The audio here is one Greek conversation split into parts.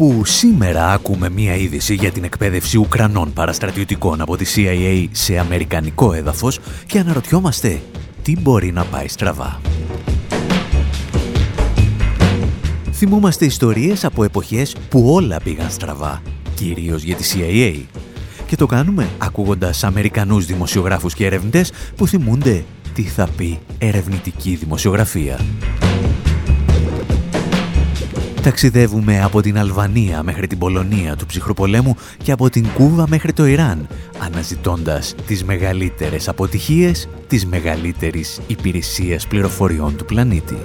Όπου σήμερα ακούμε μία είδηση για την εκπαίδευση Ουκρανών παραστρατιωτικών από τη CIA σε αμερικανικό έδαφος και αναρωτιόμαστε τι μπορεί να πάει στραβά. Θυμούμαστε ιστορίες από εποχές που όλα πήγαν στραβά, κυρίως για τη CIA. Και το κάνουμε ακούγοντας Αμερικανούς δημοσιογράφους και ερευνητές που θυμούνται τι θα πει ερευνητική δημοσιογραφία. Ταξιδεύουμε από την Αλβανία μέχρι την Πολωνία του ψυχροπολέμου και από την Κούβα μέχρι το Ιράν, αναζητώντας τις μεγαλύτερες αποτυχίες της μεγαλύτερης υπηρεσίας πληροφοριών του πλανήτη.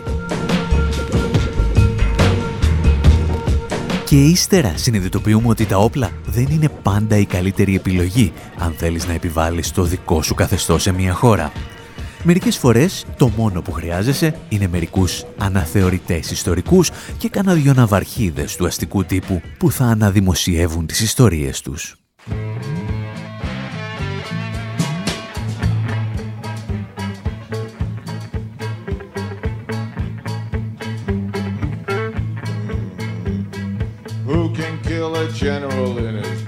Και ύστερα συνειδητοποιούμε ότι τα όπλα δεν είναι πάντα η καλύτερη επιλογή αν θέλεις να επιβάλλεις το δικό σου καθεστώς σε μια χώρα. Μερικές φορές το μόνο που χρειάζεσαι είναι μερικούς αναθεωρητές ιστορικούς και κανένα δυο ναυαρχίδες του αστικού τύπου που θα αναδημοσιεύουν τις ιστορίες τους. Who can kill a general in his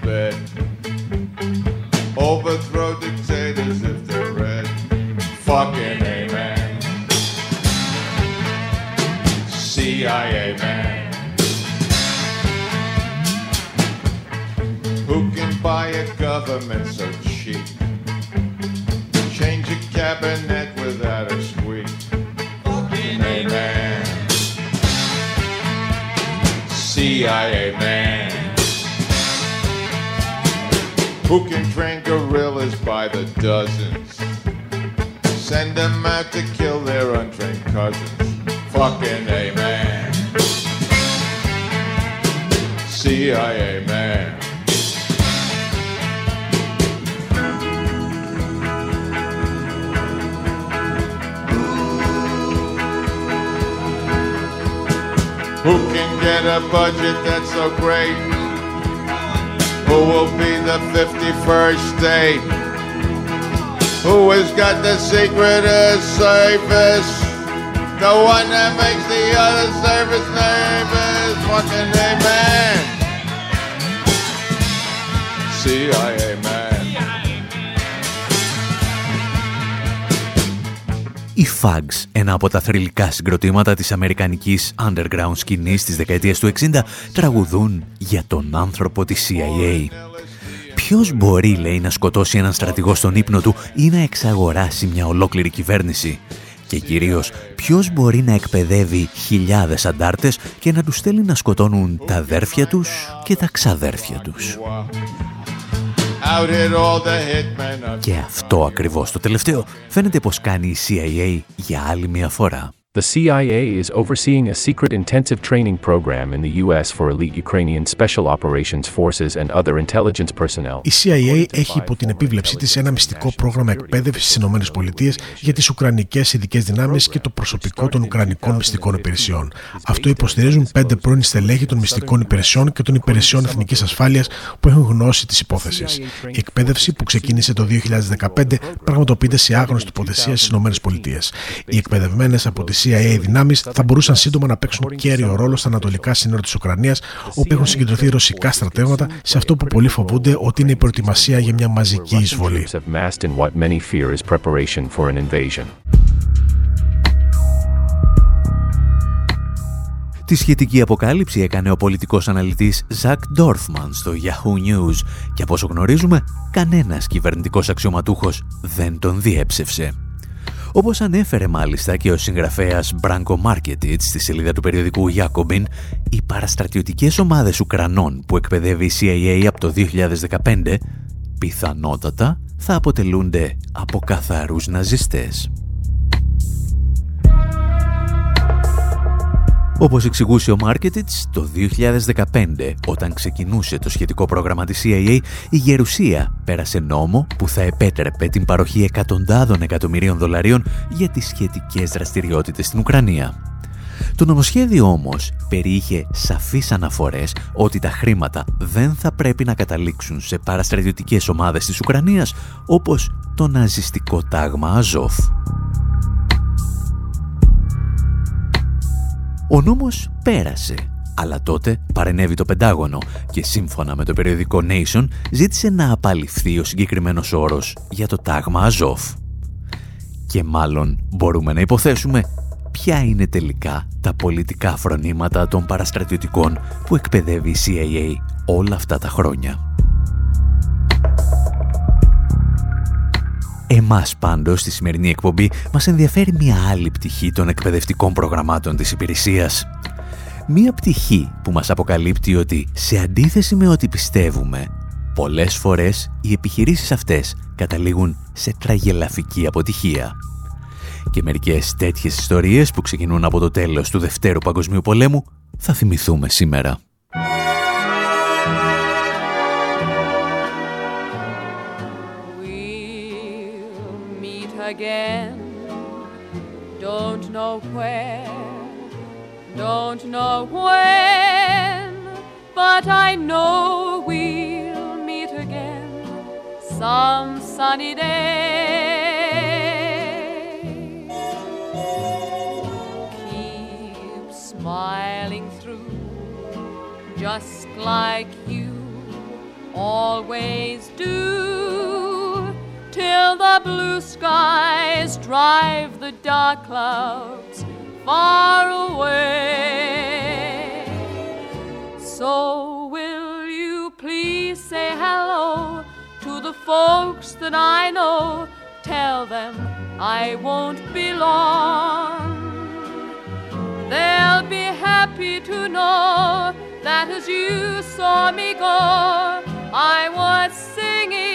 Οι Fags, ένα από τα θρηλυκά συγκροτήματα της αμερικανικής underground σκηνής της δεκαετίας του 60, τραγουδούν για τον άνθρωπο της CIA. Ποιος μπορεί, λέει, να σκοτώσει έναν στρατηγό στον ύπνο του ή να εξαγοράσει μια ολόκληρη κυβέρνηση; Και κυρίως, ποιος μπορεί να εκπαιδεύει χιλιάδες αντάρτες και να τους στέλνει να σκοτώνουν τα αδέρφια τους και τα ξαδέρφια τους; Και αυτό ακριβώς το τελευταίο φαίνεται πως κάνει η CIA για άλλη μια φορά. The CIA is overseeing a secret intensive training program in the U.S. for elite Ukrainian Special Operations Forces and other intelligence personnel. Η CIA έχει υπό την επίβλεψή της ένα μυστικό πρόγραμμα εκπαίδευσης στις ΗΠΑ για τις Ουκρανικές ειδικές δυνάμεις και το προσωπικό των Ουκρανικών μυστικών υπηρεσιών. Αυτό υποστηρίζουν πέντε πρώην στελέχη των μυστικών υπηρεσιών και των υπηρεσιών εθνικής ασφάλειας που έχουν γνώση της υπόθεσης. Η εκπαίδευση που ξεκίνησε το 2015 πραγματοποιείται σε άγνωστη τοποθεσία στις ΗΠΑ. Οι εκπαιδευμένες από τη CIA δυνάμεις θα μπορούσαν σύντομα να παίξουν κέριο ρόλο στα ανατολικά σύνορα της Ουκρανίας, όπου έχουν συγκεντρωθεί ρωσικά στρατεύματα σε αυτό που πολλοί φοβούνται ότι είναι η προετοιμασία για μια μαζική εισβολή. Τη σχετική αποκάλυψη έκανε ο πολιτικός αναλυτής Ζακ Ντόρφμαν στο Yahoo News και από όσο γνωρίζουμε, κανένας κυβερνητικός αξιωματούχος δεν τον διέψευσε. Όπως ανέφερε μάλιστα και ο συγγραφέας Μπράνκο Μάρκετιτς στη σελίδα του περιοδικού Jacobin, οι παραστρατιωτικές ομάδες Ουκρανών που εκπαιδεύει η CIA από το 2015 πιθανότατα θα αποτελούνται από καθαρούς ναζιστές. Όπως εξηγούσε ο Μάρκετιτς, το 2015, όταν ξεκινούσε το σχετικό πρόγραμμα της CIA, η Γερουσία πέρασε νόμο που θα επέτρεπε την παροχή εκατοντάδων εκατομμυρίων δολαρίων για τις σχετικές δραστηριότητες στην Ουκρανία. Το νομοσχέδιο όμως περιείχε σαφείς αναφορές ότι τα χρήματα δεν θα πρέπει να καταλήξουν σε παραστρατιωτικές ομάδες της Ουκρανίας όπως το ναζιστικό τάγμα Αζόφ. Ο νόμος πέρασε, αλλά τότε παρενέβη το Πεντάγωνο και σύμφωνα με το περιοδικό Nation ζήτησε να απαλληφθεί ο συγκεκριμένος όρος για το τάγμα Αζόφ. Και μάλλον μπορούμε να υποθέσουμε ποια είναι τελικά τα πολιτικά φρονήματα των παραστρατιωτικών που εκπαιδεύει η CIA όλα αυτά τα χρόνια. Εμάς πάντως στη σημερινή εκπομπή μας ενδιαφέρει μια άλλη πτυχή των εκπαιδευτικών προγραμμάτων της υπηρεσίας. Μια πτυχή που μας αποκαλύπτει ότι σε αντίθεση με ό,τι πιστεύουμε, πολλές φορές οι επιχειρήσεις αυτές καταλήγουν σε τραγελαφική αποτυχία. Και μερικές τέτοιες ιστορίες που ξεκινούν από το τέλος του Δευτέρου Παγκοσμίου Πολέμου θα θυμηθούμε σήμερα. Again. Don't know where, don't know when, but I know we'll meet again some sunny day. Keep smiling through, just like you always do till the blue skies drive the dark clouds far away. So, will you please say hello to the folks that I know? Tell them I won't be long. They'll be happy to know that as you saw me go, I was singing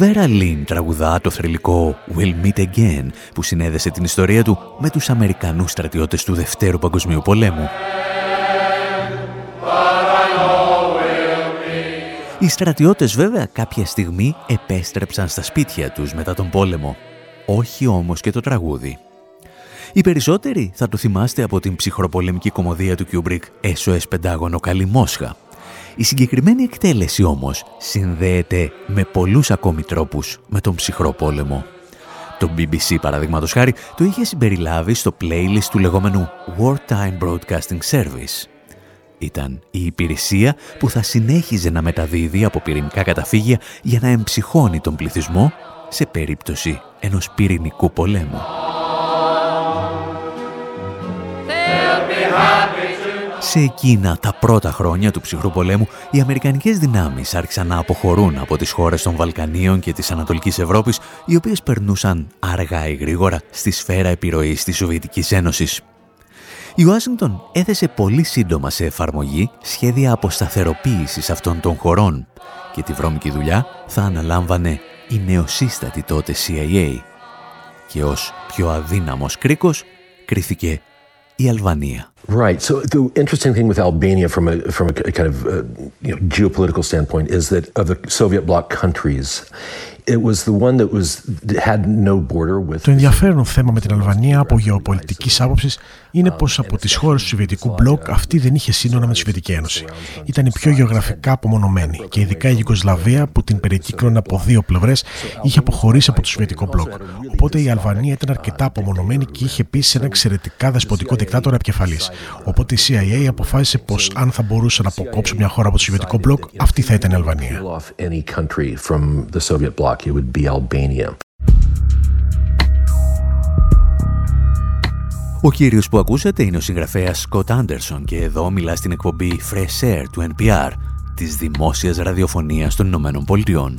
Βέρα Λίν τραγουδά το θρυλικό «We'll Meet Again» που συνέδεσε την ιστορία του με τους Αμερικανούς στρατιώτες του Δευτέρου Παγκοσμίου Πολέμου. Οι στρατιώτες βέβαια κάποια στιγμή επέστρεψαν στα σπίτια τους μετά τον πόλεμο. Όχι όμως και το τραγούδι. Οι περισσότεροι θα το θυμάστε από την ψυχροπολεμική κωμωδία του Κιούμπρικ SOS Πεντάγωνο Καλή Μόσχα η συγκεκριμένη εκτέλεση όμως συνδέεται με πολλούς ακόμη τρόπους με τον ψυχρό πόλεμο. Το BBC παραδείγματος χάρη το είχε συμπεριλάβει στο playlist του λεγόμενου Wartime Broadcasting Service. Ήταν η υπηρεσία που θα συνέχιζε να μεταδίδει από πυρηνικά καταφύγια για να εμψυχώνει τον πληθυσμό σε περίπτωση ενός πυρηνικού πολέμου. Σε εκείνα τα πρώτα χρόνια του ψυχρού πολέμου, οι Αμερικανικές δυνάμεις άρχισαν να αποχωρούν από τις χώρες των Βαλκανίων και της Ανατολικής Ευρώπης, οι οποίες περνούσαν αργά ή γρήγορα στη σφαίρα επιρροής της Σοβιετικής Ένωσης. Η Ουάσιγκτον έθεσε πολύ σύντομα σε εφαρμογή σχέδια αποσταθεροποίησης αυτών των χωρών και τη βρώμικη δουλειά θα αναλάμβανε η νεοσύστατη τότε CIA. Και ως πιο αδύναμος κρίκος κρίθηκε η Αλβανία. Right. So the interesting thing with Albania from a from a kind of uh, you know, geopolitical standpoint is that of the Soviet bloc countries, το ενδιαφέρον θέμα με την Αλβανία από γεωπολιτικής άποψης είναι πως από τις χώρες του Σοβιετικού μπλοκ αυτή δεν είχε σύνορα με τη Σοβιετική Ένωση. Ήταν η πιο γεωγραφικά απομονωμένη και ειδικά η Γιουγκοσλαβία που την περικύκλωνε από δύο πλευρές είχε αποχωρήσει από το Σοβιετικό μπλοκ. Οπότε η Αλβανία ήταν αρκετά απομονωμένη και είχε επίση ένα εξαιρετικά δεσποτικό δικτάτορα επικεφαλής. Οπότε η CIA αποφάσισε πως αν θα μπορούσε να αποκόψει μια χώρα από το Σοβιετικό μπλοκ, αυτή θα ήταν η Αλβανία. It would be Albania. Ο κύριος που ακούσατε είναι ο συγγραφέας Scott Anderson και εδώ μιλά στην εκπομπή Fresh Air του NPR της δημόσιας ραδιοφωνίας των Ηνωμένων Πολιτειών.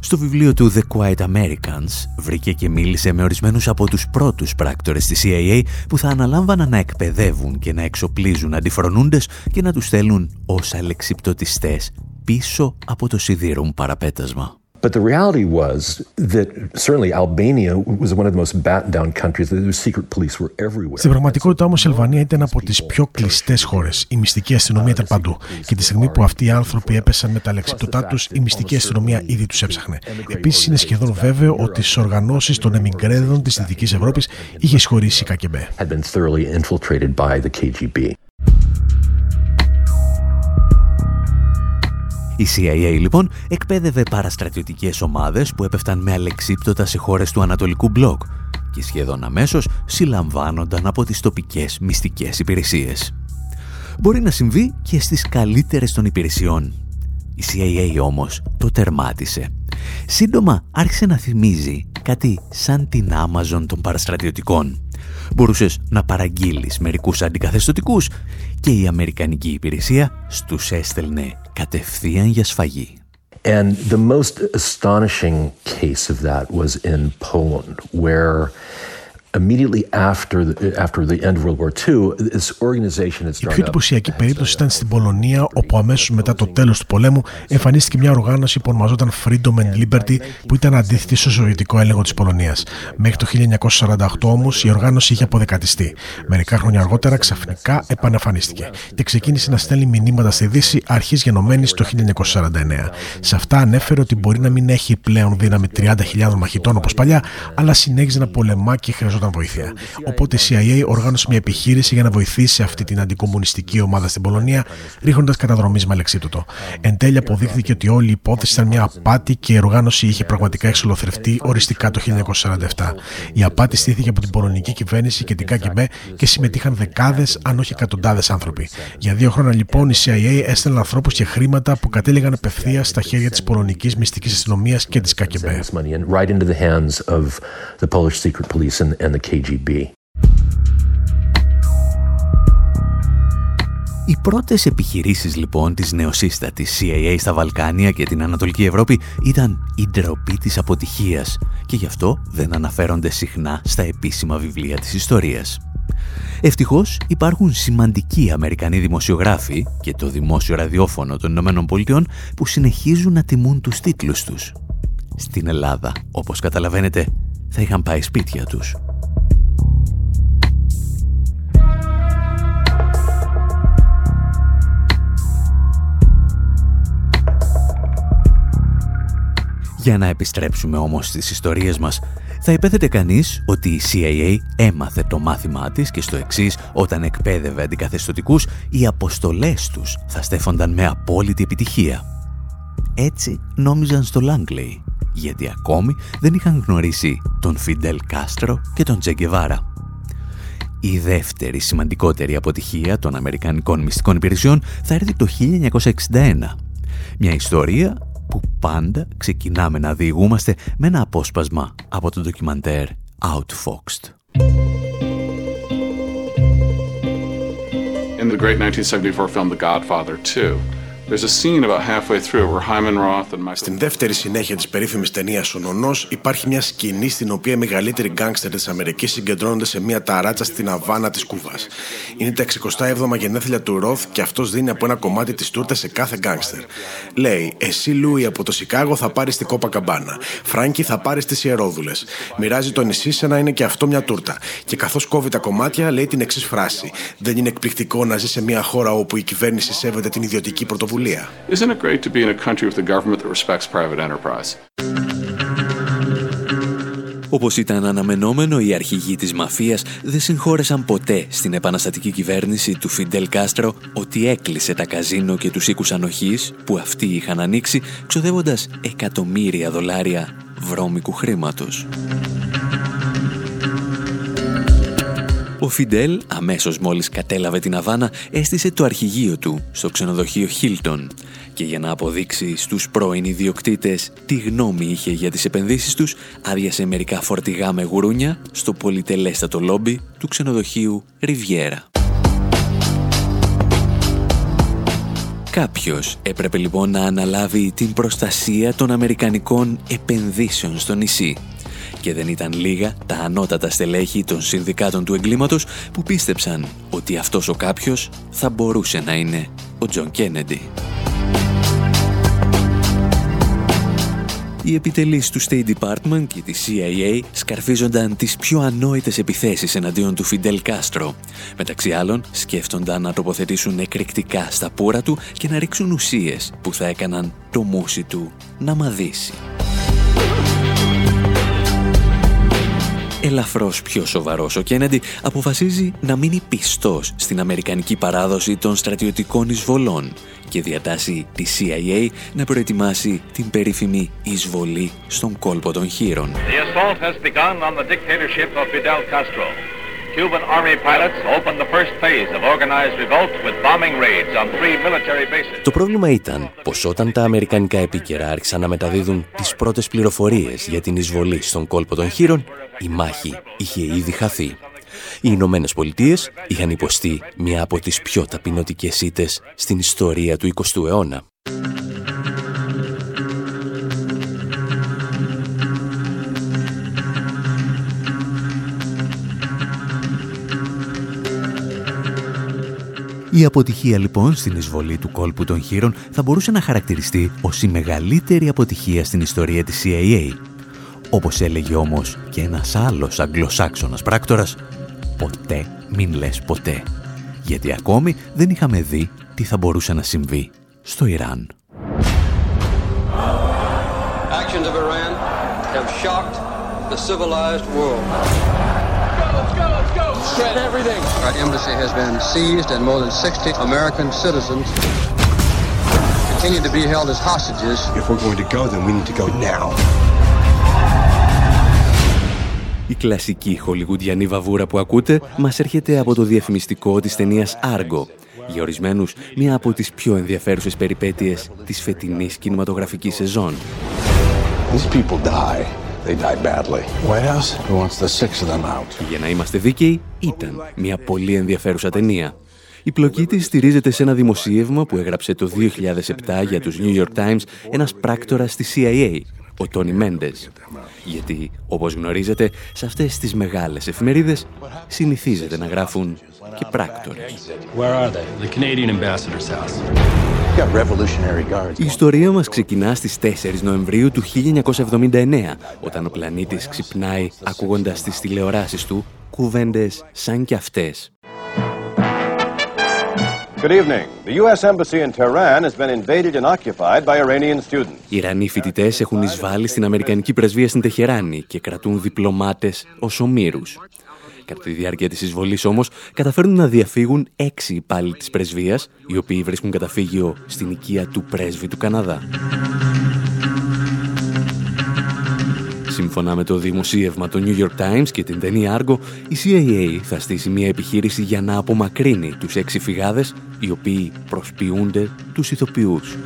Στο βιβλίο του The Quiet Americans βρήκε και μίλησε με ορισμένους από τους πρώτους πράκτορες της CIA που θα αναλάμβαναν να εκπαιδεύουν και να εξοπλίζουν αντιφρονούντες και να τους στέλνουν ως αλεξιπτωτιστές πίσω από το σιδήρουν παραπέτασμα. But the reality was that certainly Albania was one of the most battened down countries. The secret police were everywhere. Στην πραγματικότητα όμως η Αλβανία ήταν από τις πιο κλειστές χώρες. Η μυστική αστυνομία ήταν παντού. Και τη στιγμή που αυτοί οι άνθρωποι έπεσαν με τα λεξίπτωτά τους, η μυστική αστυνομία ήδη τους έψαχνε. Επίσης είναι σχεδόν βέβαιο ότι στις οργανώσεις των εμιγκρέδων της Δυτικής Ευρώπης είχε εισχωρήσει η ΚΑΚΕΜΠΕ. Η CIA λοιπόν εκπαίδευε παραστρατιωτικές ομάδες που έπεφταν με αλεξίπτωτα σε χώρες του Ανατολικού Μπλοκ και σχεδόν αμέσως συλλαμβάνονταν από τις τοπικές μυστικές υπηρεσίες. Μπορεί να συμβεί και στις καλύτερες των υπηρεσιών. Η CIA όμως το τερμάτισε. Σύντομα άρχισε να θυμίζει κάτι σαν την Amazon των παραστρατιωτικών μπορούσες να παραγγείλεις μερικούς αντικαθεστωτικούς και η Αμερικανική υπηρεσία στους έστελνε κατευθείαν για σφαγή. And the most astonishing case of that was in Poland, where Immediately after the, after the end of World War II, this organization Η πιο εντυπωσιακή περίπτωση ήταν στην Πολωνία, όπου αμέσως μετά το τέλος του πολέμου εμφανίστηκε μια οργάνωση που ονομαζόταν Freedom and Liberty, που ήταν αντίθετη στο σοβιετικό έλεγχο της Πολωνία. Μέχρι το 1948 όμως η οργάνωση είχε αποδεκατιστεί. Μερικά χρόνια αργότερα ξαφνικά επαναφανίστηκε και ξεκίνησε να στέλνει μηνύματα στη Δύση αρχής γενομένης το 1949. Σε αυτά ανέφερε ότι μπορεί να μην έχει πλέον δύναμη 30.000 μαχητών όπως παλιά, αλλά συνέχιζε να πολεμά και χρειαζόταν βοήθεια. Οπότε η CIA οργάνωσε μια επιχείρηση για να βοηθήσει αυτή την αντικομουνιστική ομάδα στην Πολωνία, ρίχνοντας καταδρομή με αλεξίπτωτο. Εν τέλει αποδείχθηκε ότι όλη η υπόθεση ήταν μια απάτη και η οργάνωση είχε πραγματικά εξολοθρευτεί οριστικά το 1947. Η απάτη στήθηκε από την πολωνική κυβέρνηση και την ΚΑΚΕΜΠΕ και συμμετείχαν δεκάδες, αν όχι εκατοντάδες άνθρωποι. Για δύο χρόνια λοιπόν η CIA έστελνε ανθρώπους και χρήματα που κατέληγαν απευθεία στα χέρια της πολωνικής μυστικής αστυνομίας και της ΚΑΚΕΜΠΕ. KGB. Οι πρώτες επιχειρήσεις λοιπόν της νεοσύστατης CIA στα Βαλκάνια και την Ανατολική Ευρώπη ήταν η ντροπή της αποτυχίας και γι' αυτό δεν αναφέρονται συχνά στα επίσημα βιβλία της ιστορίας. Ευτυχώς υπάρχουν σημαντικοί Αμερικανοί δημοσιογράφοι και το δημόσιο ραδιόφωνο των Ηνωμένων Πολιτειών που συνεχίζουν να τιμούν τους τίτλους τους. Στην Ελλάδα, όπως καταλαβαίνετε, θα είχαν πάει σπίτια τους. Για να επιστρέψουμε όμως στις ιστορίες μας, θα υπέθετε κανείς ότι η CIA έμαθε το μάθημά της και στο εξής, όταν εκπαίδευε αντικαθεστωτικούς, οι αποστολές τους θα στέφονταν με απόλυτη επιτυχία. Έτσι νόμιζαν στο Λάγκλεϊ, γιατί ακόμη δεν είχαν γνωρίσει τον Φιντέλ Κάστρο και τον Τζεγκεβάρα. Η δεύτερη σημαντικότερη αποτυχία των Αμερικανικών μυστικών υπηρεσιών θα έρθει το 1961. Μια ιστορία που πάντα ξεκινάμε να διηγούμαστε με ένα απόσπασμα από το ντοκιμαντέρ Outfoxed. In the great 1974 film The Godfather 2, στην δεύτερη συνέχεια της περίφημης ταινίας Ο Νονός υπάρχει μια σκηνή στην οποία οι μεγαλύτεροι γκάγκστερ της Αμερικής συγκεντρώνονται σε μια ταράτσα στην Αβάνα της Κούβας. Είναι τα 67 γενέθλια του Ροθ και αυτός δίνει από ένα κομμάτι της τούρτας σε κάθε γκάγκστερ. Λέει, Εσύ Λούι από το Σικάγο θα πάρεις την Κόπα Καμπάνα. Φράγκη θα πάρεις τις Ιερόδουλες. Μοιράζει το νησί σε να είναι και αυτό μια τούρτα. Και καθώς κόβει τα κομμάτια, λέει την εξής φράση. Δεν είναι εκπληκτικό να ζει σε μια χώρα όπου η κυβέρνηση σέβεται την ιδιωτική πρωτοβουλία πρωτοβουλία. Isn't it great to be in a country with a government that respects private enterprise? Όπως ήταν αναμενόμενο, οι αρχηγοί της μαφίας δεν συγχώρεσαν ποτέ στην επαναστατική κυβέρνηση του Φιντέλ Κάστρο ότι έκλεισε τα καζίνο και τους οίκους ανοχής που αυτοί είχαν ανοίξει, ξοδεύοντας εκατομμύρια δολάρια βρώμικου χρήματος. Ο Φιντέλ, αμέσως μόλις κατέλαβε την Αβάνα, έστησε το αρχηγείο του στο ξενοδοχείο Χίλτον και για να αποδείξει στους πρώην ιδιοκτήτες τι γνώμη είχε για τις επενδύσεις τους, άδειασε μερικά φορτηγά με γουρούνια στο πολυτελέστατο λόμπι του ξενοδοχείου Ριβιέρα. Κάποιος έπρεπε λοιπόν να αναλάβει την προστασία των Αμερικανικών επενδύσεων στο νησί. Και δεν ήταν λίγα τα ανώτατα στελέχη των συνδικάτων του εγκλήματος που πίστεψαν ότι αυτός ο κάποιος θα μπορούσε να είναι ο Τζον Κέννεντι. Οι επιτελείς του State Department και της CIA σκαρφίζονταν τις πιο ανόητες επιθέσεις εναντίον του Φιντέλ Κάστρο. Μεταξύ άλλων, σκέφτονταν να τοποθετήσουν εκρηκτικά στα πούρα του και να ρίξουν ουσίες που θα έκαναν το μούσι του να μαδίσει. Ελαφρώς πιο σοβαρός ο Κέννεντι αποφασίζει να μείνει πιστός στην αμερικανική παράδοση των στρατιωτικών εισβολών και διατάσσει τη CIA να προετοιμάσει την περίφημη εισβολή στον κόλπο των χείρων. Cuban Army pilots opened the first phase of organized revolt with bombing raids on three military bases. Το πρόβλημα ήταν πως όταν τα αμερικανικά επίκαιρα άρχισαν να μεταδίδουν τις πρώτες πληροφορίες για την εισβολή στον κόλπο των χείρων, η μάχη είχε ήδη χαθεί. Οι Ηνωμένες Πολιτείες είχαν υποστεί μια από τις πιο ταπεινωτικές ήττες στην ιστορία του 20ου αιώνα. Η αποτυχία λοιπόν στην εισβολή του κόλπου των χείρων θα μπορούσε να χαρακτηριστεί ως η μεγαλύτερη αποτυχία στην ιστορία της CIA. Όπως έλεγε όμως και ένας άλλος αγγλοσάξονας πράκτορας, ποτέ μην λες ποτέ. Γιατί ακόμη δεν είχαμε δει τι θα μπορούσε να συμβεί στο Ιράν. Actions of Iran have shocked the civilized world. Shred everything. Our embassy has been seized and more than 60 American citizens continue to be held as hostages. If we're going to go, then we need to go now. Η κλασική χολιγουντιανή βαβούρα που ακούτε μας έρχεται από το διαφημιστικό της ταινίας Argo. Για ορισμένους, μία από τις πιο ενδιαφέρουσες περιπέτειες της φετινής κινηματογραφικής σεζόν. These people die. They die badly. White House; Wants the six of them out; Για να είμαστε δίκαιοι, ήταν μια πολύ ενδιαφέρουσα ταινία. Η πλοκή της στηρίζεται σε ένα δημοσίευμα που έγραψε το 2007 για τους New York Times ένας πράκτορας στη CIA, ο Τόνι Μέντες. Γιατί, όπως γνωρίζετε, σε αυτές τις μεγάλες εφημερίδες συνηθίζεται να γράφουν και πράκτορες. Η ιστορία μας ξεκινά στις 4 Νοεμβρίου του 1979, όταν ο πλανήτης ξυπνάει ακούγοντας τις τηλεοράσεις του κουβέντες σαν κι αυτές. Good evening. The U.S. Embassy in Tehran has been invaded and occupied by Iranian students. Οι Ιρανοί φοιτητές έχουν εισβάλει στην Αμερικανική πρεσβεία στην Τεχεράνη και κρατούν διπλωμάτες ως ομήρους. Κατά τη διάρκεια της εισβολής όμως καταφέρνουν να διαφύγουν έξι υπάλληλοι της πρεσβείας, οι οποίοι βρίσκουν καταφύγιο στην οικία του πρέσβη του Καναδά. Σύμφωνα με το δημοσίευμα του New York Times και την ταινία Argo, η CIA θα στήσει μια επιχείρηση για να απομακρύνει τους έξι φυγάδες, οι οποίοι προσποιούνται τους ηθοποιούς.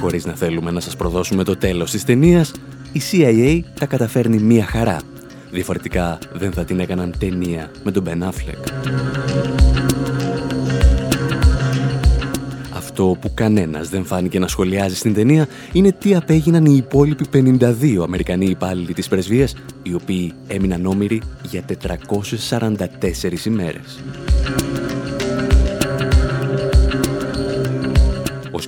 Χωρίς να θέλουμε να σας προδώσουμε το τέλος της ταινίας, η CIA τα καταφέρνει μία χαρά. Διαφορετικά δεν θα την έκαναν ταινία με τον Ben Affleck. Αυτό που κανένας δεν φάνηκε να σχολιάζει στην ταινία είναι τι απέγιναν οι υπόλοιποι 52 Αμερικανοί υπάλληλοι της πρεσβείας, οι οποίοι έμειναν όμοιροι για 444 ημέρες.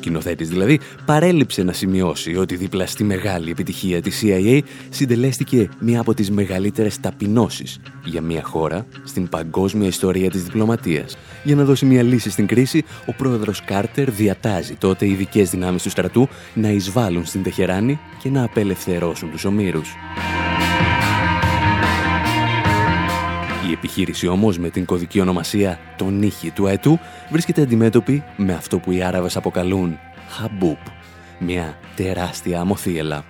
Σκηνοθέτης δηλαδή, παρέλειψε να σημειώσει ότι δίπλα στη μεγάλη επιτυχία της CIA συντελέστηκε μία από τις μεγαλύτερες ταπεινώσεις για μία χώρα στην παγκόσμια ιστορία της διπλωματίας. Για να δώσει μία λύση στην κρίση, ο πρόεδρος Κάρτερ διατάζει τότε οι ειδικές δυνάμεις του στρατού να εισβάλλουν στην Τεχεράνη και να απελευθερώσουν τους ομήρους. Η επιχείρηση όμως με την κωδική ονομασία «Το νύχι του έτου» βρίσκεται αντιμέτωπη με αυτό που οι Άραβες αποκαλούν «Χαμπούπ», μια τεράστια αμοθίελα.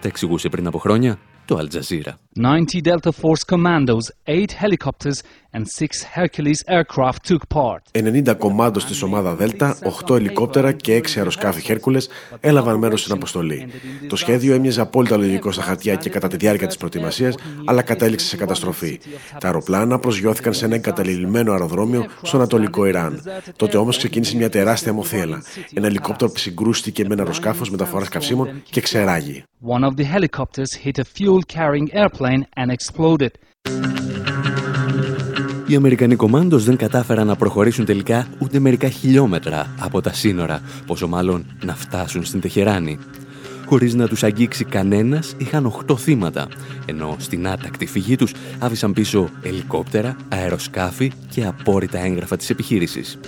Τα εξηγούσε πριν από χρόνια το Αλτζαζίρα. 90 Delta Force commandos, 8 helicopters and 6 Hercules aircraft took part. 90 κομμάτων στη ομάδα Δέλτα, 8 ελικόπτερα και 6 αεροσκάφη Χέρκουλες έλαβαν μέρος στην αποστολή. Το σχέδιο έμοιαζε απόλυτα λογικό στα χαρτιά και κατά τη διάρκεια της προετοιμασίας, αλλά κατέληξε σε καταστροφή. Τα αεροπλάνα προσγειώθηκαν σε ένα εγκαταλειμμένο αεροδρόμιο στο Ανατολικό Ιράν. Τότε όμως ξεκίνησε μια τεράστια μοθέλα. Ένα ελικόπτερο συγκρούστηκε με ένα αεροσκάφος μεταφοράς καυσίμων και ξεράγει. One of the helicopters hit a fuel-carrying airplane and exploded. Οι Αμερικανοί κομμάντος δεν κατάφεραν να προχωρήσουν τελικά ούτε μερικά χιλιόμετρα από τα σύνορα, πόσο μάλλον να φτάσουν στην Τεχεράνη. Χωρίς να τους αγγίξει κανένας, είχαν οχτώ θύματα, ενώ στην άτακτη φυγή τους άφησαν πίσω ελικόπτερα, αεροσκάφη και απόρριτα έγγραφα της επιχείρησης.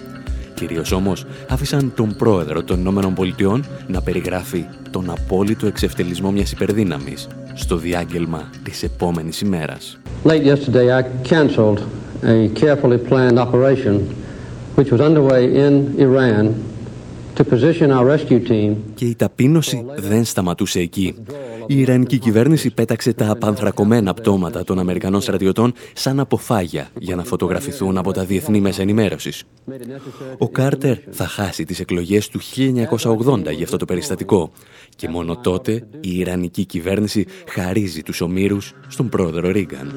Κυρίως όμως άφησαν τον πρόεδρο των Ηνωμένων Πολιτειών να περιγράφει τον απόλυτο εξευτελισμό μιας υπερδύναμης στο διάγγελμα της επόμενης ημέρας. Late yesterday I cancelled a carefully planned operation which was underway in Iran to position our rescue team και η ταπείνωση δεν σταματούσε εκεί. Η Ιρανική κυβέρνηση πέταξε τα απανθρακωμένα πτώματα των Αμερικανών στρατιωτών σαν αποφάγια για να φωτογραφηθούν από τα διεθνή μέσα ενημέρωσης. Ο Κάρτερ θα χάσει τις εκλογές του 1980 για αυτό το περιστατικό και μόνο τότε η Ιρανική κυβέρνηση χαρίζει τους ομήρους στον πρόεδρο Ρίγκαν.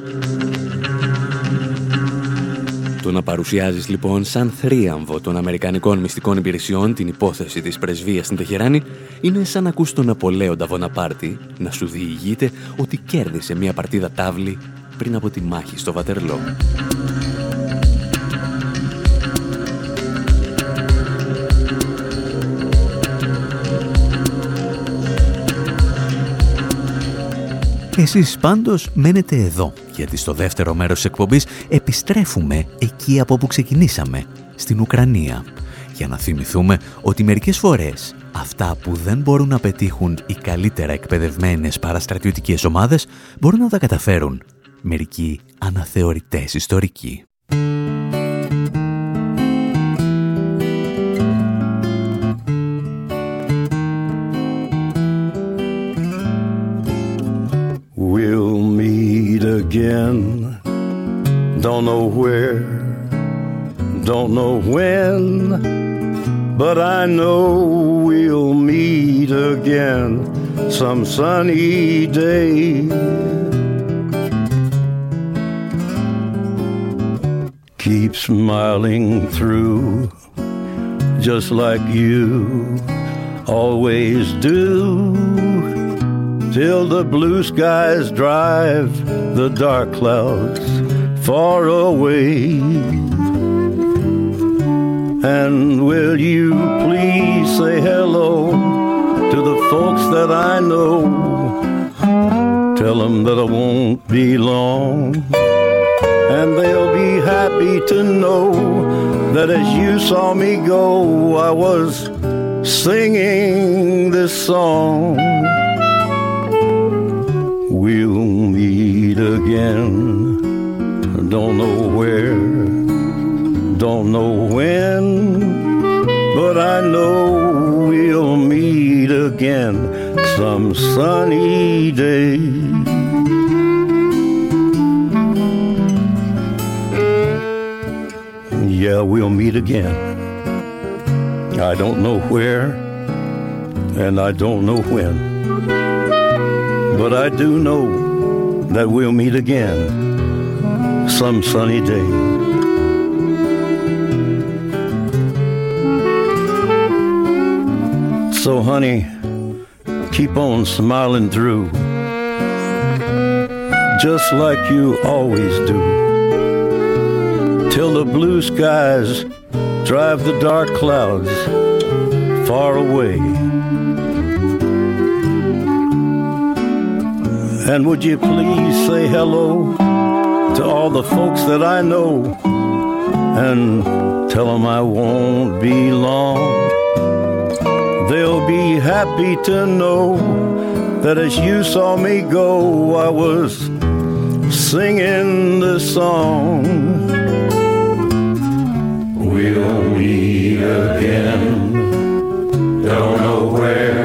Το να παρουσιάζεις λοιπόν σαν θρίαμβο των Αμερικανικών μυστικών υπηρεσιών την υπόθεση της πρεσβείας στην Τεχεράνη είναι σαν να ακούς τον Απολέοντα Βοναπάρτη να σου διηγείται ότι κέρδισε μια παρτίδα τάβλη πριν από τη μάχη στο Βατερλό. Εσείς πάντως μένετε εδώ, γιατί στο δεύτερο μέρος της εκπομπής επιστρέφουμε εκεί από όπου ξεκινήσαμε, στην Ουκρανία, για να θυμηθούμε ότι μερικές φορές αυτά που δεν μπορούν να πετύχουν οι καλύτερα εκπαιδευμένες παραστρατιωτικές ομάδες μπορούν να τα καταφέρουν μερικοί αναθεωρητές ιστορικοί. Again. Don't know where, don't know when, but I know we'll meet again some sunny day. Keep smiling through, just like you always do till the blue skies drive the dark clouds far away. And will you please say hello to the folks that I know? Tell them that I won't be long. And they'll be happy to know that as you saw me go, I was singing this song. We'll meet again. Don't know where, don't know when, but I know we'll meet again some sunny day. Yeah, we'll meet again. I don't know where, and I don't know when. But I do know that we'll meet again some sunny day. So, honey, keep on smiling through, just like you always do, till the blue skies drive the dark clouds far away. And would you please say hello to all the folks that I know and tell them I won't be long. They'll be happy to know that as you saw me go, I was singing this song. We'll meet again. Don't know where,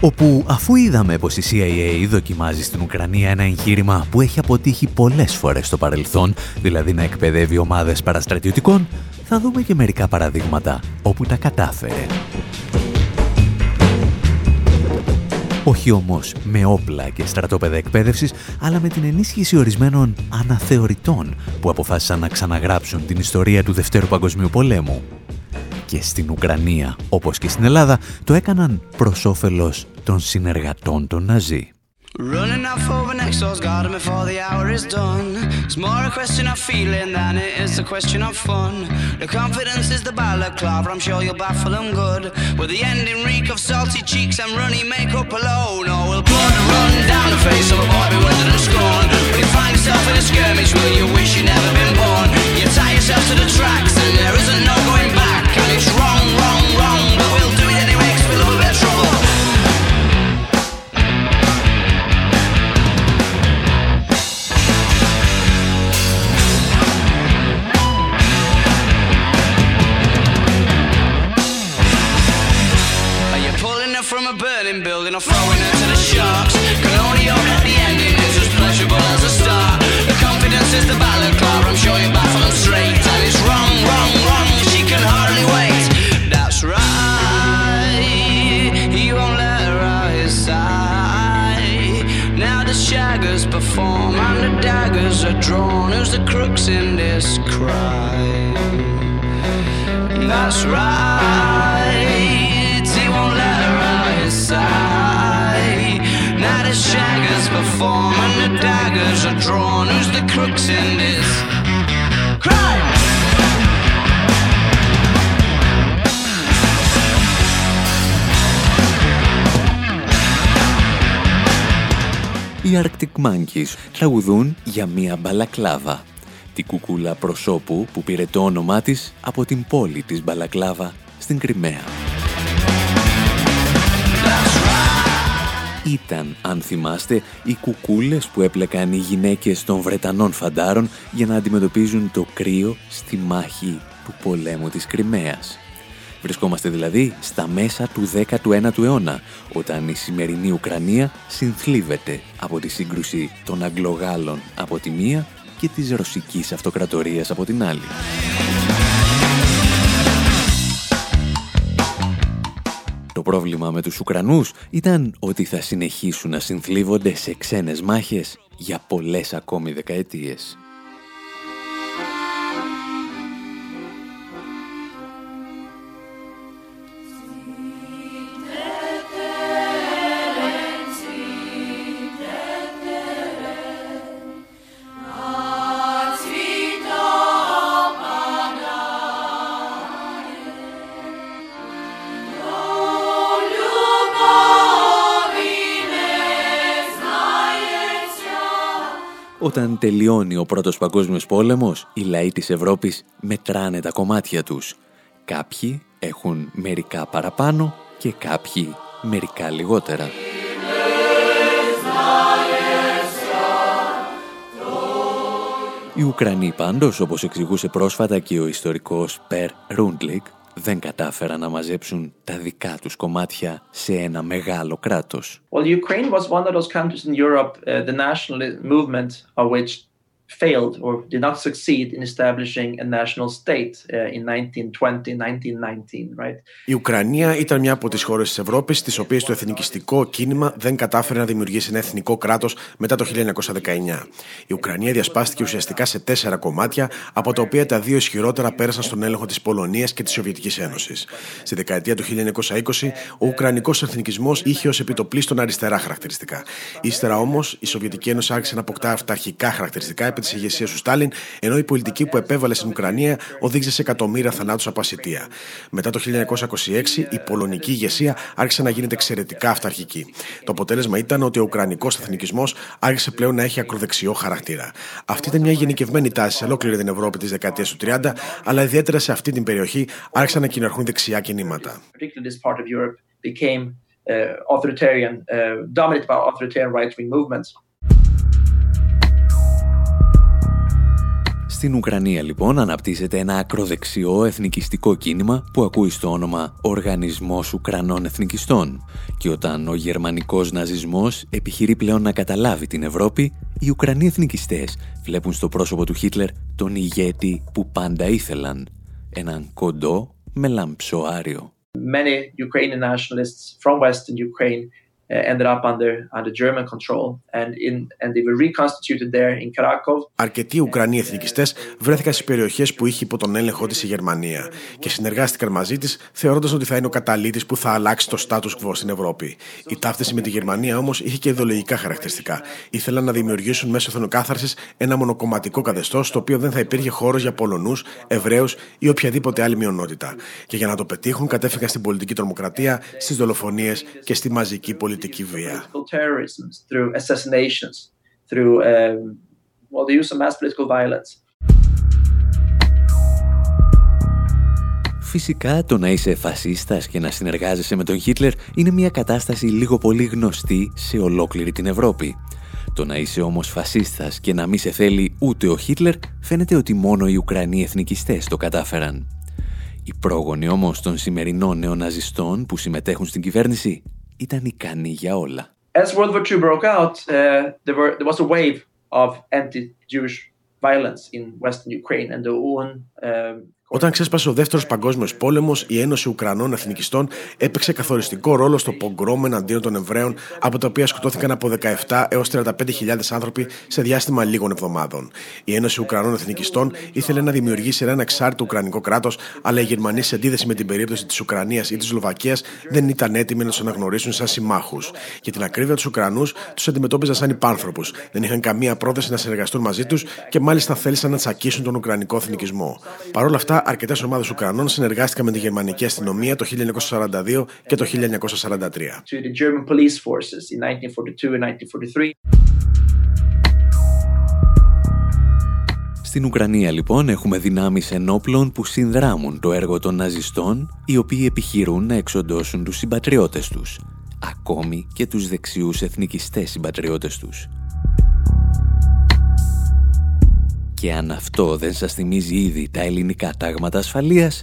Όπου αφού είδαμε πως η CIA δοκιμάζει στην Ουκρανία ένα εγχείρημα που έχει αποτύχει πολλές φορές στο παρελθόν, δηλαδή να εκπαιδεύει ομάδες παραστρατιωτικών, θα δούμε και μερικά παραδείγματα όπου τα κατάφερε. Όχι όμως με όπλα και στρατόπεδα εκπαίδευσης, αλλά με την ενίσχυση ορισμένων αναθεωρητών που αποφάσισαν να ξαναγράψουν την ιστορία του Δευτέρου Παγκοσμίου Πολέμου. Και στην Ουκρανία, όπως και στην Ελλάδα, το έκαναν προς όφελος των συνεργατών των Ναζί. Running off over next door's garden before the hour is done. It's more a question of feeling than it is a question of fun. The confidence is the balaclava, I'm sure you'll baffle them good. With the ending reek of salty cheeks and runny makeup alone. Or will blood run down the face of a boy bewildered and scorn. When you find yourself in a skirmish, will you wish you'd never been born? You tie yourself to the tracks and there isn't no going back. Arctic Monkeys τραγουδούν για μία μπαλακλάβα. Τη κουκούλα προσώπου που πήρε το όνομά της από την πόλη της Μπαλακλάβα στην Κρυμαία. Ήταν, αν θυμάστε, οι κουκούλες που έπλεκαν οι γυναίκες των Βρετανών φαντάρων για να αντιμετωπίζουν το κρύο στη μάχη του πολέμου της Κρυμαίας. Βρισκόμαστε δηλαδή στα μέσα του 19ου αιώνα, όταν η σημερινή Ουκρανία συνθλίβεται από τη σύγκρουση των Αγγλογάλων από τη μία και της Ρωσικής Αυτοκρατορίας από την άλλη. Το πρόβλημα με τους Ουκρανούς ήταν ότι θα συνεχίσουν να συνθλίβονται σε ξένες μάχες για πολλές ακόμη δεκαετίες. Όταν τελειώνει ο Πρώτος Παγκόσμιος Πόλεμος, οι λαοί της Ευρώπης μετράνε τα κομμάτια τους. Κάποιοι έχουν μερικά παραπάνω και κάποιοι μερικά λιγότερα. Οι Ουκρανοί πάντως, όπως εξηγούσε πρόσφατα και ο ιστορικός Περ Ρούντλικ, δεν κατάφεραν να μαζέψουν τα δικά τους κομμάτια σε ένα μεγάλο κράτος. Well, Ukraine was one of those countries in Europe, uh, the national movement of which failed or did not succeed in establishing a national state uh, in 1920, 1919, right? Η Ουκρανία ήταν μια από τις χώρες της Ευρώπης, στι οποίες το εθνικιστικό κίνημα δεν κατάφερε να δημιουργήσει ένα εθνικό κράτος μετά το 1919. Η Ουκρανία διασπάστηκε ουσιαστικά σε τέσσερα κομμάτια, από τα οποία τα δύο ισχυρότερα πέρασαν στον έλεγχο της Πολωνίας και της Σοβιετικής Ένωσης. Στη δεκαετία του 1920, ο Ουκρανικός εθνικισμός είχε ως επιτοπλίστων αριστερά χαρακτηριστικά. Ύστερα όμως, η Σοβιετική Ένωση άρχισε να αποκτά αυταρχικά χαρακτηριστικά, επί τη ηγεσία του Στάλιν, ενώ η πολιτική που επέβαλε στην Ουκρανία οδήγησε σε εκατομμύρια θανάτους από ασυτεία. Μετά το 1926, η πολωνική ηγεσία άρχισε να γίνεται εξαιρετικά αυταρχική. Το αποτέλεσμα ήταν ότι ο Ουκρανικός εθνικισμός άρχισε πλέον να έχει ακροδεξιό χαρακτήρα. Αυτή ήταν μια γενικευμένη τάση σε ολόκληρη την Ευρώπη της δεκαετίας του 30, αλλά ιδιαίτερα σε αυτή την περιοχή άρχισαν να κυριαρχούν δεξιά κινήματα. Στην Ουκρανία λοιπόν αναπτύσσεται ένα ακροδεξιό εθνικιστικό κίνημα που ακούει στο όνομα Οργανισμός Ουκρανών Εθνικιστών και όταν ο γερμανικός ναζισμός επιχειρεί πλέον να καταλάβει την Ευρώπη, οι Ουκρανοί εθνικιστές βλέπουν στο πρόσωπο του Χίτλερ τον ηγέτη που πάντα ήθελαν, έναν κοντό με λαμψό άριο. Many Ukrainian nationalists from Western Ukraine Uh, ended up under, under German control and, in, and they were reconstituted there in Krakow. Αρκετοί Ουκρανοί εθνικιστές βρέθηκαν στις περιοχές που είχε υπό τον έλεγχο της η Γερμανία και συνεργάστηκαν μαζί της, θεωρώντας ότι θα είναι ο καταλήτης που θα αλλάξει το status quo στην Ευρώπη. Η ταύτιση με τη Γερμανία όμως είχε και ιδεολογικά χαρακτηριστικά. Ήθελαν να δημιουργήσουν μέσω εθνοκάθαρση ένα μονοκομματικό καθεστώς, στο οποίο δεν θα υπήρχε χώρος για Πολωνούς, Εβραίους ή οποιαδήποτε άλλη μειονότητα. Και για να το πετύχουν, κατέφυγαν στην πολιτική τρομοκρατία, στις δολοφονίες και στη μαζική πολιτική πολιτική βία. Φυσικά το να είσαι φασίστας και να συνεργάζεσαι με τον Χίτλερ είναι μια κατάσταση λίγο πολύ γνωστή σε ολόκληρη την Ευρώπη. Το να είσαι όμως φασίστας και να μην σε θέλει ούτε ο Χίτλερ φαίνεται ότι μόνο οι Ουκρανοί εθνικιστές το κατάφεραν. Οι πρόγονοι όμως των σημερινών νεοναζιστών που συμμετέχουν στην κυβέρνηση ήταν ικανή για όλα. As World War II broke out, uh, there, were, there was a wave of anti-Jewish violence in Western Ukraine and the UN um, Όταν ξέσπασε ο δεύτερος παγκόσμιος πόλεμος, η Ένωση Ουκρανών Εθνικιστών έπαιξε καθοριστικό ρόλο στο πογκρόμ εναντίον των Εβραίων, από τα οποία σκοτώθηκαν από 17 έως 35.000 άνθρωποι σε διάστημα λίγων εβδομάδων. Η Ένωση Ουκρανών Εθνικιστών ήθελε να δημιουργήσει ένα εξάρτητο Ουκρανικό κράτος, αλλά οι Γερμανοί, σε αντίθεση με την περίπτωση της Ουκρανίας ή της Σλοβακίας, δεν ήταν έτοιμοι να τους αναγνωρίσουν σαν συμμάχους. Για την ακρίβεια τους Ουκρανούς, τους αντιμετώπιζαν σαν υπάνθρωπους. Δεν είχαν καμία πρόθεση να συνεργαστούν μαζί τους και μάλιστα θέλησαν να τσακίσουν τον Ουκρανικό εθνικισμό. Παρ' όλα αυτά, αρκετές ομάδες Ουκρανών συνεργάστηκαν με τη γερμανική αστυνομία το 1942 και το 1943. Στην Ουκρανία λοιπόν έχουμε δυνάμεις ενόπλων που συνδράμουν το έργο των ναζιστών οι οποίοι επιχειρούν να εξοντώσουν τους συμπατριώτες τους ακόμη και τους δεξιούς εθνικιστές συμπατριώτες τους. Και αν αυτό δεν σας θυμίζει ήδη τα ελληνικά τάγματα ασφαλείας,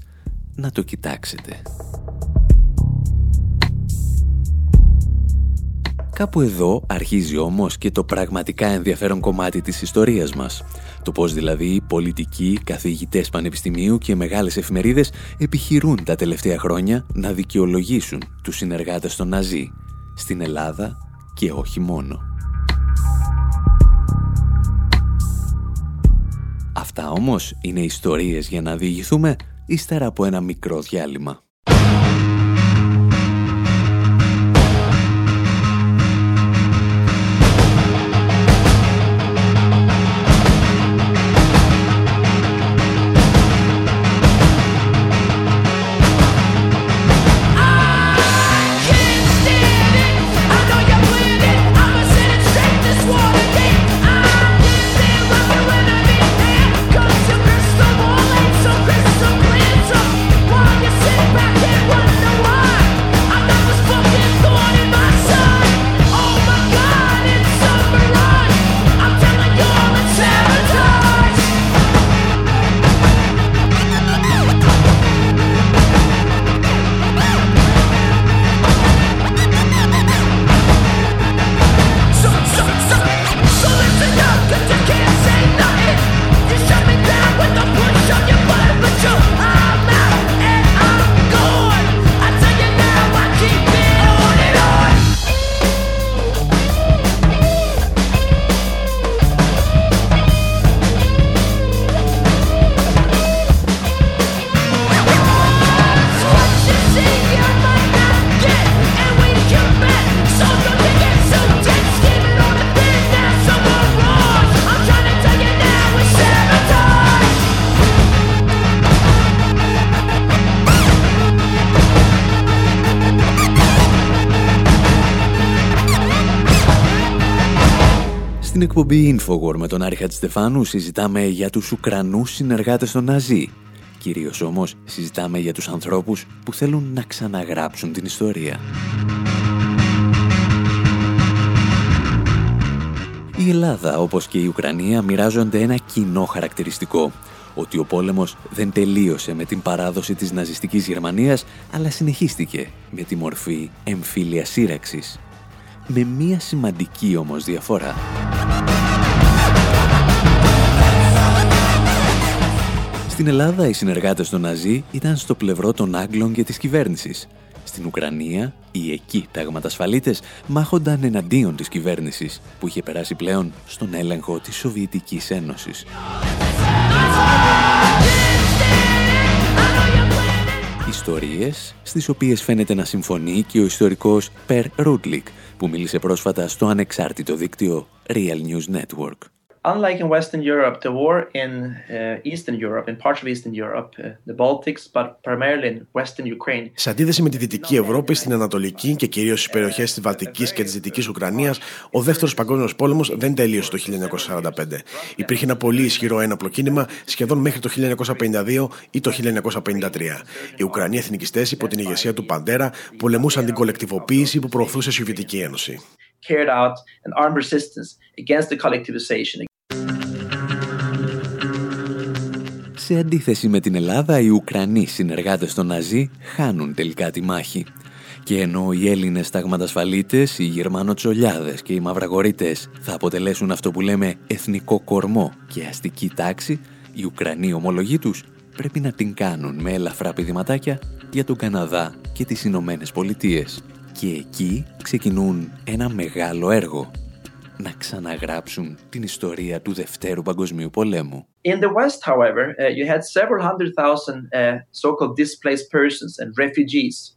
να το κοιτάξετε. Κάπου εδώ αρχίζει όμως και το πραγματικά ενδιαφέρον κομμάτι της ιστορίας μας. Το πώς δηλαδή οι πολιτικοί, καθηγητές πανεπιστημίου και μεγάλες εφημερίδες επιχειρούν τα τελευταία χρόνια να δικαιολογήσουν τους συνεργάτες των Ναζί στην Ελλάδα και όχι μόνο. Αυτά όμως είναι ιστορίες για να διηγηθούμε ύστερα από ένα μικρό διάλειμμα. Εκπομπή Infowar με τον Άρη Χατζηστεφάνου συζητάμε για τους Ουκρανούς συνεργάτες των Ναζί. Κυρίως όμως συζητάμε για τους ανθρώπους που θέλουν να ξαναγράψουν την ιστορία. Η Ελλάδα, όπως και η Ουκρανία, μοιράζονται ένα κοινό χαρακτηριστικό. Ότι ο πόλεμος δεν τελείωσε με την παράδοση της ναζιστικής Γερμανίας, αλλά συνεχίστηκε με τη μορφή εμφύλιας σύραξης. Με μία σημαντική όμως διαφορά. Στην Ελλάδα οι συνεργάτες των Ναζί ήταν στο πλευρό των Άγγλων και της κυβέρνησης. Στην Ουκρανία οι εκεί ταγματασφαλίτες μάχονταν εναντίον της κυβέρνησης που είχε περάσει πλέον στον έλεγχο της Σοβιετικής Ένωσης. Ιστορίες στις οποίες φαίνεται να συμφωνεί και ο ιστορικός Περ Ρούτλικ που μίλησε πρόσφατα στο ανεξάρτητο δίκτυο Real News Network. Unlike in Western Europe, the war in uh, Eastern Europe, in parts of Eastern Europe, uh, the Baltics, but primarily in Western Ukraine. Σε αντίθεση με τη Δυτική Ευρώπη, στην Ανατολική και κυρίως στις περιοχές της Βαλτικής και της Δυτικής Ουκρανίας, ο Δεύτερος Παγκόσμιος Πόλεμος δεν τελείωσε το 1945. Υπήρχε ένα πολύ ισχυρό ένοπλο κίνημα σχεδόν μέχρι το 1952 ή το 1953. Οι Ουκρανοί εθνικιστέ υπό την ηγεσία του Παντέρα πολεμούσαν την κολεκτιβοποίηση που προωθούσε η Σοβιετική Ένωση. Carried out an armed resistance against the collectivization, Σε αντίθεση με την Ελλάδα, οι Ουκρανοί συνεργάτες των Ναζί χάνουν τελικά τη μάχη. Και ενώ οι Έλληνες ταγματασφαλίτες, οι Γερμανοτσολιάδες και οι Μαυραγορείτες θα αποτελέσουν αυτό που λέμε εθνικό κορμό και αστική τάξη, οι Ουκρανοί ομολογοί τους πρέπει να την κάνουν με ελαφρά πηδηματάκια για τον Καναδά και τις Ηνωμένες Πολιτείες. Και εκεί ξεκινούν ένα μεγάλο έργο να ξαναγράψουν την ιστορία του Δευτέρου Παγκοσμίου Πολέμου. In the West, however, uh, you had several hundred thousand uh, so-called displaced persons and refugees uh,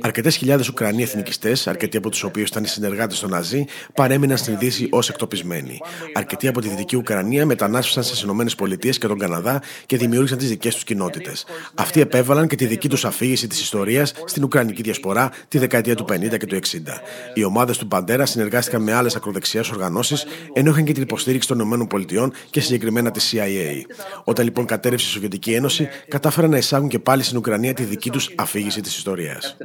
Αρκετές χιλιάδες Ουκρανοί εθνικιστές, αρκετοί από τους οποίους ήταν συνεργάτες των Ναζί, παρέμειναν στην Δύση ως εκτοπισμένοι. Αρκετοί από τη Δυτική Ουκρανία μετανάστευσαν στις ΗΠΑ και τον Καναδά και δημιούργησαν τις δικές τους κοινότητες. Αυτοί επέβαλαν και τη δική τους αφήγηση της ιστορίας στην Ουκρανική διασπορά τη δεκαετία του 50 και του 60. Οι ομάδες του Παντέρα συνεργάστηκαν με άλλες ακροδεξιές οργανώσεις, ενώ είχαν και την υποστήριξη των ΗΠΑ και συγκεκριμένα της CIA. Όταν λοιπόν κατέρευσε η Σοβιετική Ένωση, κατάφεραν να εισάγουν και πάλι στην Ουκρανία τη δική τους αφήγηση της ιστορίας.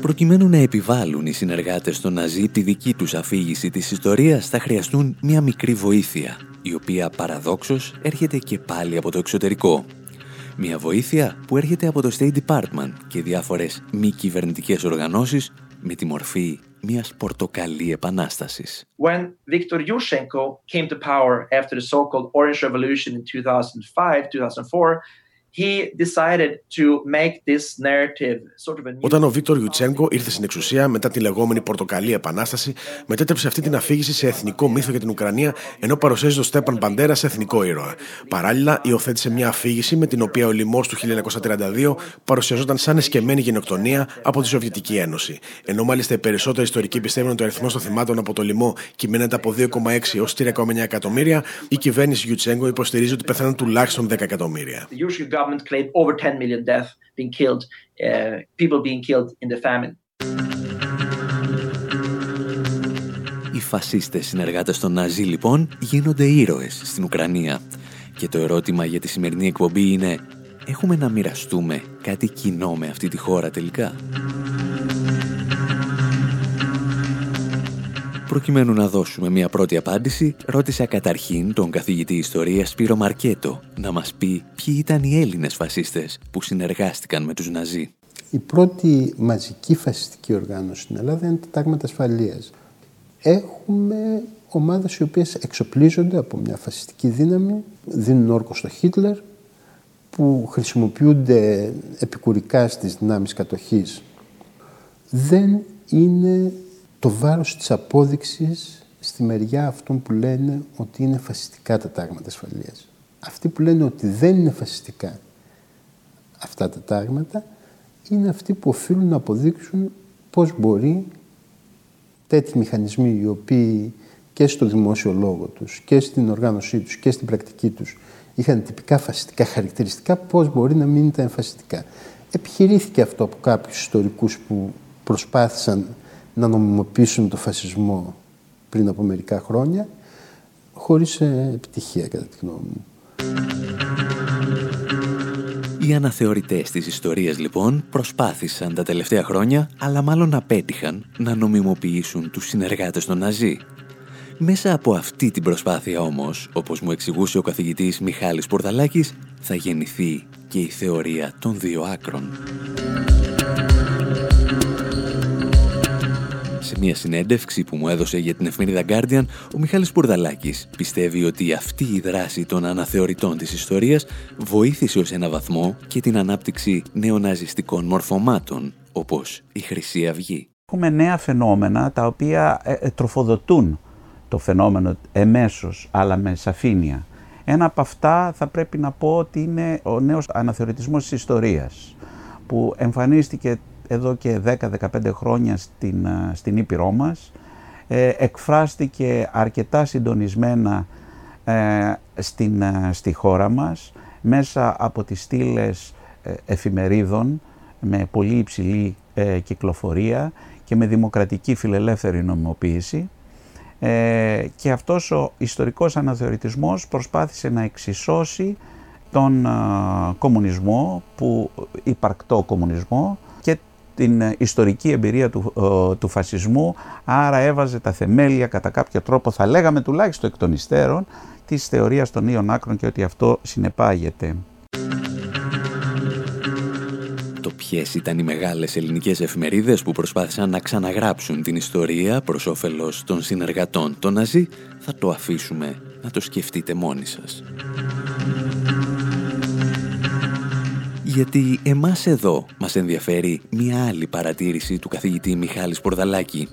Προκειμένου να επιβάλλουν οι συνεργάτες των Ναζί τη δική τους αφήγηση της ιστορίας θα χρειαστούν μια μικρή βοήθεια, η οποία παραδόξως έρχεται και πάλι από το εξωτερικό. Μια βοήθεια που έρχεται από το State Department και διάφορες μη κυβερνητικές οργανώσεις με τη μορφή μιας πορτοκαλί επανάστασης. When Viktor Yushchenko came to power after the so-called Orange Revolution in 2005-2004, όταν ο Βίκτορ Ιουτσένκο ήρθε στην εξουσία μετά τη λεγόμενη Πορτοκαλή Επανάσταση, μετέτρεψε αυτή την αφήγηση σε εθνικό μύθο για την Ουκρανία, ενώ παρουσίαζε τον Στέπαν Παντέρα σε εθνικό ήρωα. Παράλληλα, υιοθέτησε μια αφήγηση με την οποία ο λοιμός του 1932 παρουσιαζόταν σαν εσκεμμένη γενοκτονία από τη Σοβιετική Ένωση. Ενώ μάλιστα οι περισσότεροι ιστορικοί πιστεύουν ότι ο αριθμός των θυμάτων από το λοιμό κυμαίνεται από 2,6 έως 3,9 εκατομμύρια, η κυβέρνηση Ιουτσένκο υποστηρίζει ότι πεθαίνουν τουλάχιστον 10 εκατομμύρια government claimed over 10 million deaths being killed, uh, people being killed in the famine. Οι φασίστες συνεργάτες των Ναζί λοιπόν γίνονται ήρωες στην Ουκρανία. Και το ερώτημα για τη σημερινή εκπομπή είναι έχουμε να μοιραστούμε κάτι κοινό με αυτή τη χώρα τελικά; Προκειμένου να δώσουμε μια πρώτη απάντηση, ρώτησα καταρχήν τον καθηγητή ιστορίας Σπύρο Μαρκέτο να μας πει ποιοι ήταν οι Έλληνες φασίστες που συνεργάστηκαν με τους Ναζί. Η πρώτη μαζική φασιστική οργάνωση στην Ελλάδα είναι τα τάγματα ασφαλείας. Έχουμε ομάδες οι οποίες εξοπλίζονται από μια φασιστική δύναμη, δίνουν όρκο στο Χίτλερ, που χρησιμοποιούνται επικουρικά στις δυνάμεις κατοχής. Δεν είναι το βάρος της απόδειξης στη μεριά αυτών που λένε ότι είναι φασιστικά τα τάγματα ασφαλείας. Αυτοί που λένε ότι δεν είναι φασιστικά αυτά τα τάγματα είναι αυτοί που οφείλουν να αποδείξουν πώς μπορεί τέτοιοι μηχανισμοί οι οποίοι και στο δημόσιο λόγο τους και στην οργάνωσή τους και στην πρακτική τους είχαν τυπικά φασιστικά χαρακτηριστικά, πώς μπορεί να μην ήταν φασιστικά. επιχειρήθηκε αυτό από κάποιους ιστορικούς που προσπάθησαν να νομιμοποιήσουν το φασισμό πριν από μερικά χρόνια χωρίς ε, επιτυχία κατά τη γνώμη μου. Οι αναθεωρητές της ιστορίας λοιπόν προσπάθησαν τα τελευταία χρόνια, αλλά μάλλον απέτυχαν να νομιμοποιήσουν τους συνεργάτες των Ναζί. Μέσα από αυτή την προσπάθεια όμως, όπως μου εξηγούσε ο καθηγητής Μιχάλης Πορταλάκης, θα γεννηθεί και η θεωρία των δύο άκρων. Μια συνέντευξη που μου έδωσε για την εφημερίδα Guardian, ο Μιχάλης Πουρδαλάκης πιστεύει ότι αυτή η δράση των αναθεωρητών της ιστορίας βοήθησε ως ένα βαθμό και την ανάπτυξη νεοναζιστικών μορφωμάτων, όπως η Χρυσή Αυγή. Έχουμε νέα φαινόμενα τα οποία ε, ε, τροφοδοτούν το φαινόμενο εμέσως, αλλά με σαφήνεια. Ένα από αυτά θα πρέπει να πω ότι είναι ο νέος αναθεωρητισμός της ιστορίας, που εμφανίστηκε εδώ και 10-15 χρόνια στην, στην Ήπειρό μας. Ε, εκφράστηκε αρκετά συντονισμένα ε, στην, στη χώρα μας μέσα από τις στήλες ε, εφημερίδων με πολύ υψηλή ε, κυκλοφορία και με δημοκρατική φιλελεύθερη νομιμοποίηση και αυτός ο ιστορικός αναθεωρητισμός προσπάθησε να εξισώσει τον κομμουνισμό, που υπαρκτό κομμουνισμό την ε, ιστορική εμπειρία του, ε, του φασισμού, άρα έβαζε τα θεμέλια κατά κάποιο τρόπο, θα λέγαμε τουλάχιστον εκ των υστέρων, της θεωρίας των ίων άκρων και ότι αυτό συνεπάγεται. Το ποιες ήταν οι μεγάλες ελληνικές εφημερίδες που προσπάθησαν να ξαναγράψουν την ιστορία προς όφελος των συνεργατών των Ναζί, θα το αφήσουμε να το σκεφτείτε μόνοι σας γιατί εμάς εδώ μας ενδιαφέρει μια άλλη παρατήρηση του καθηγητή Μιχάλης Πορδαλάκη,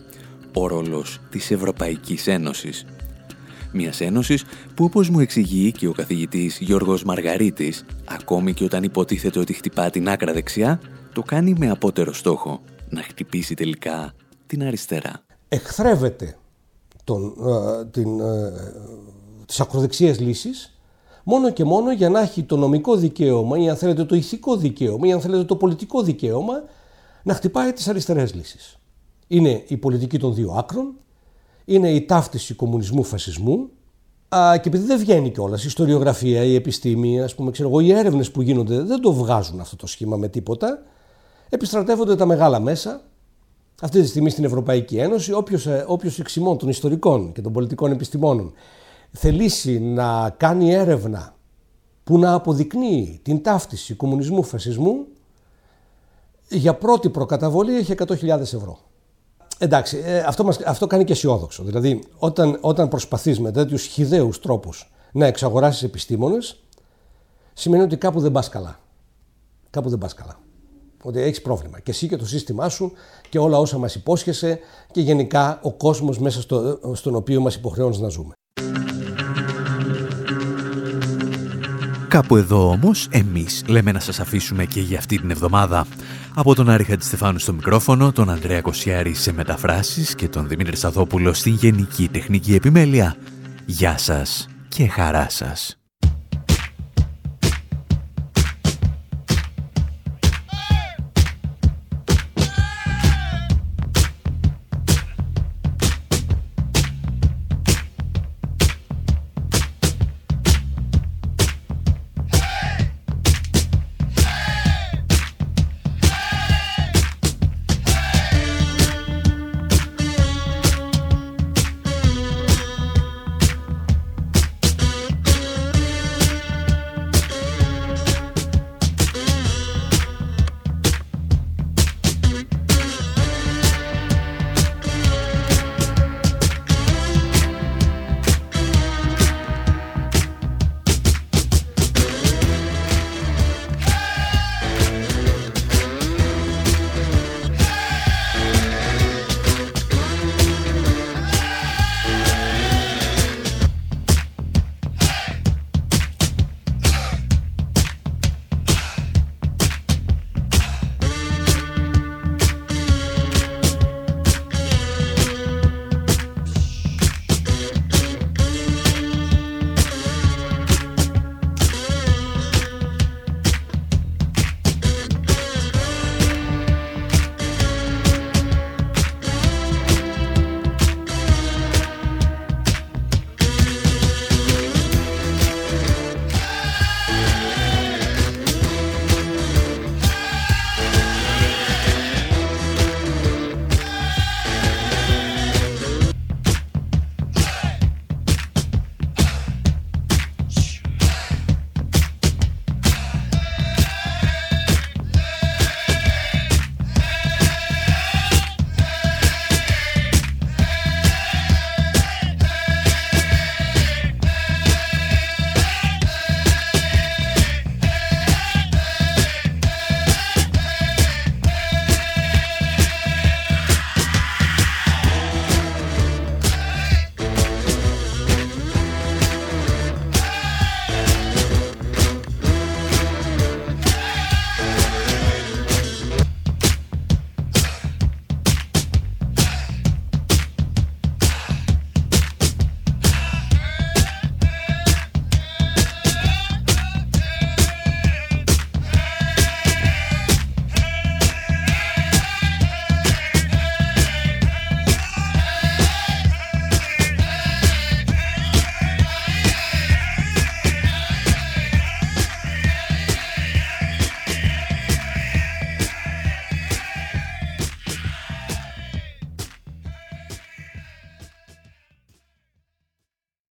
ο ρόλος της Ευρωπαϊκής Ένωσης. Μιας ένωσης που όπως μου εξηγεί και ο καθηγητής Γιώργος Μαργαρίτης, ακόμη και όταν υποτίθεται ότι χτυπά την άκρα δεξιά, το κάνει με απότερο στόχο να χτυπήσει τελικά την αριστερά. Εχθρεύεται τον, ε, την, ε, τις ακροδεξιές λύσεις μόνο και μόνο για να έχει το νομικό δικαίωμα ή αν θέλετε το ηθικό δικαίωμα ή αν θέλετε το πολιτικό δικαίωμα να χτυπάει τις αριστερές λύσεις. Είναι η πολιτική των δύο άκρων, είναι η ταύτιση κομμουνισμού-φασισμού και επειδή δεν βγαίνει κιόλας η ιστοριογραφία, η επιστήμη, ας πούμε, ξέρω εγώ, οι έρευνες που γίνονται δεν το βγάζουν αυτό το σχήμα με τίποτα. Επιστρατεύονται τα μεγάλα μέσα. Αυτή τη στιγμή στην Ευρωπαϊκή Ένωση, όποιος όποιος εξημών των ιστορικών και των πολιτικών επιστημόνων θελήσει να κάνει έρευνα που να αποδεικνύει την ταύτιση κομμουνισμού-φασισμού για πρώτη προκαταβολή έχει 100.000 ευρώ. Εντάξει, ε, αυτό, μας, αυτό κάνει και αισιόδοξο. Δηλαδή, όταν, όταν προσπαθείς με τέτοιους χιδαίους τρόπους να εξαγοράσεις επιστήμονες, σημαίνει ότι κάπου δεν πας καλά. Κάπου δεν πας καλά. Ότι έχεις πρόβλημα. Και εσύ και το σύστημά σου και όλα όσα μας υπόσχεσαι και γενικά ο κόσμος μέσα στο, στον οποίο μας υποχρεώνεις να ζούμε. Κάπου εδώ όμως εμείς λέμε να σας αφήσουμε και για αυτή την εβδομάδα. Από τον Άρη Χατζηστεφάνου στο μικρόφωνο, τον Ανδρέα Κοσιάρη σε μεταφράσεις και τον Δημήτρη Σαδόπουλο στην Γενική Τεχνική Επιμέλεια. Γεια σας και χαρά σας.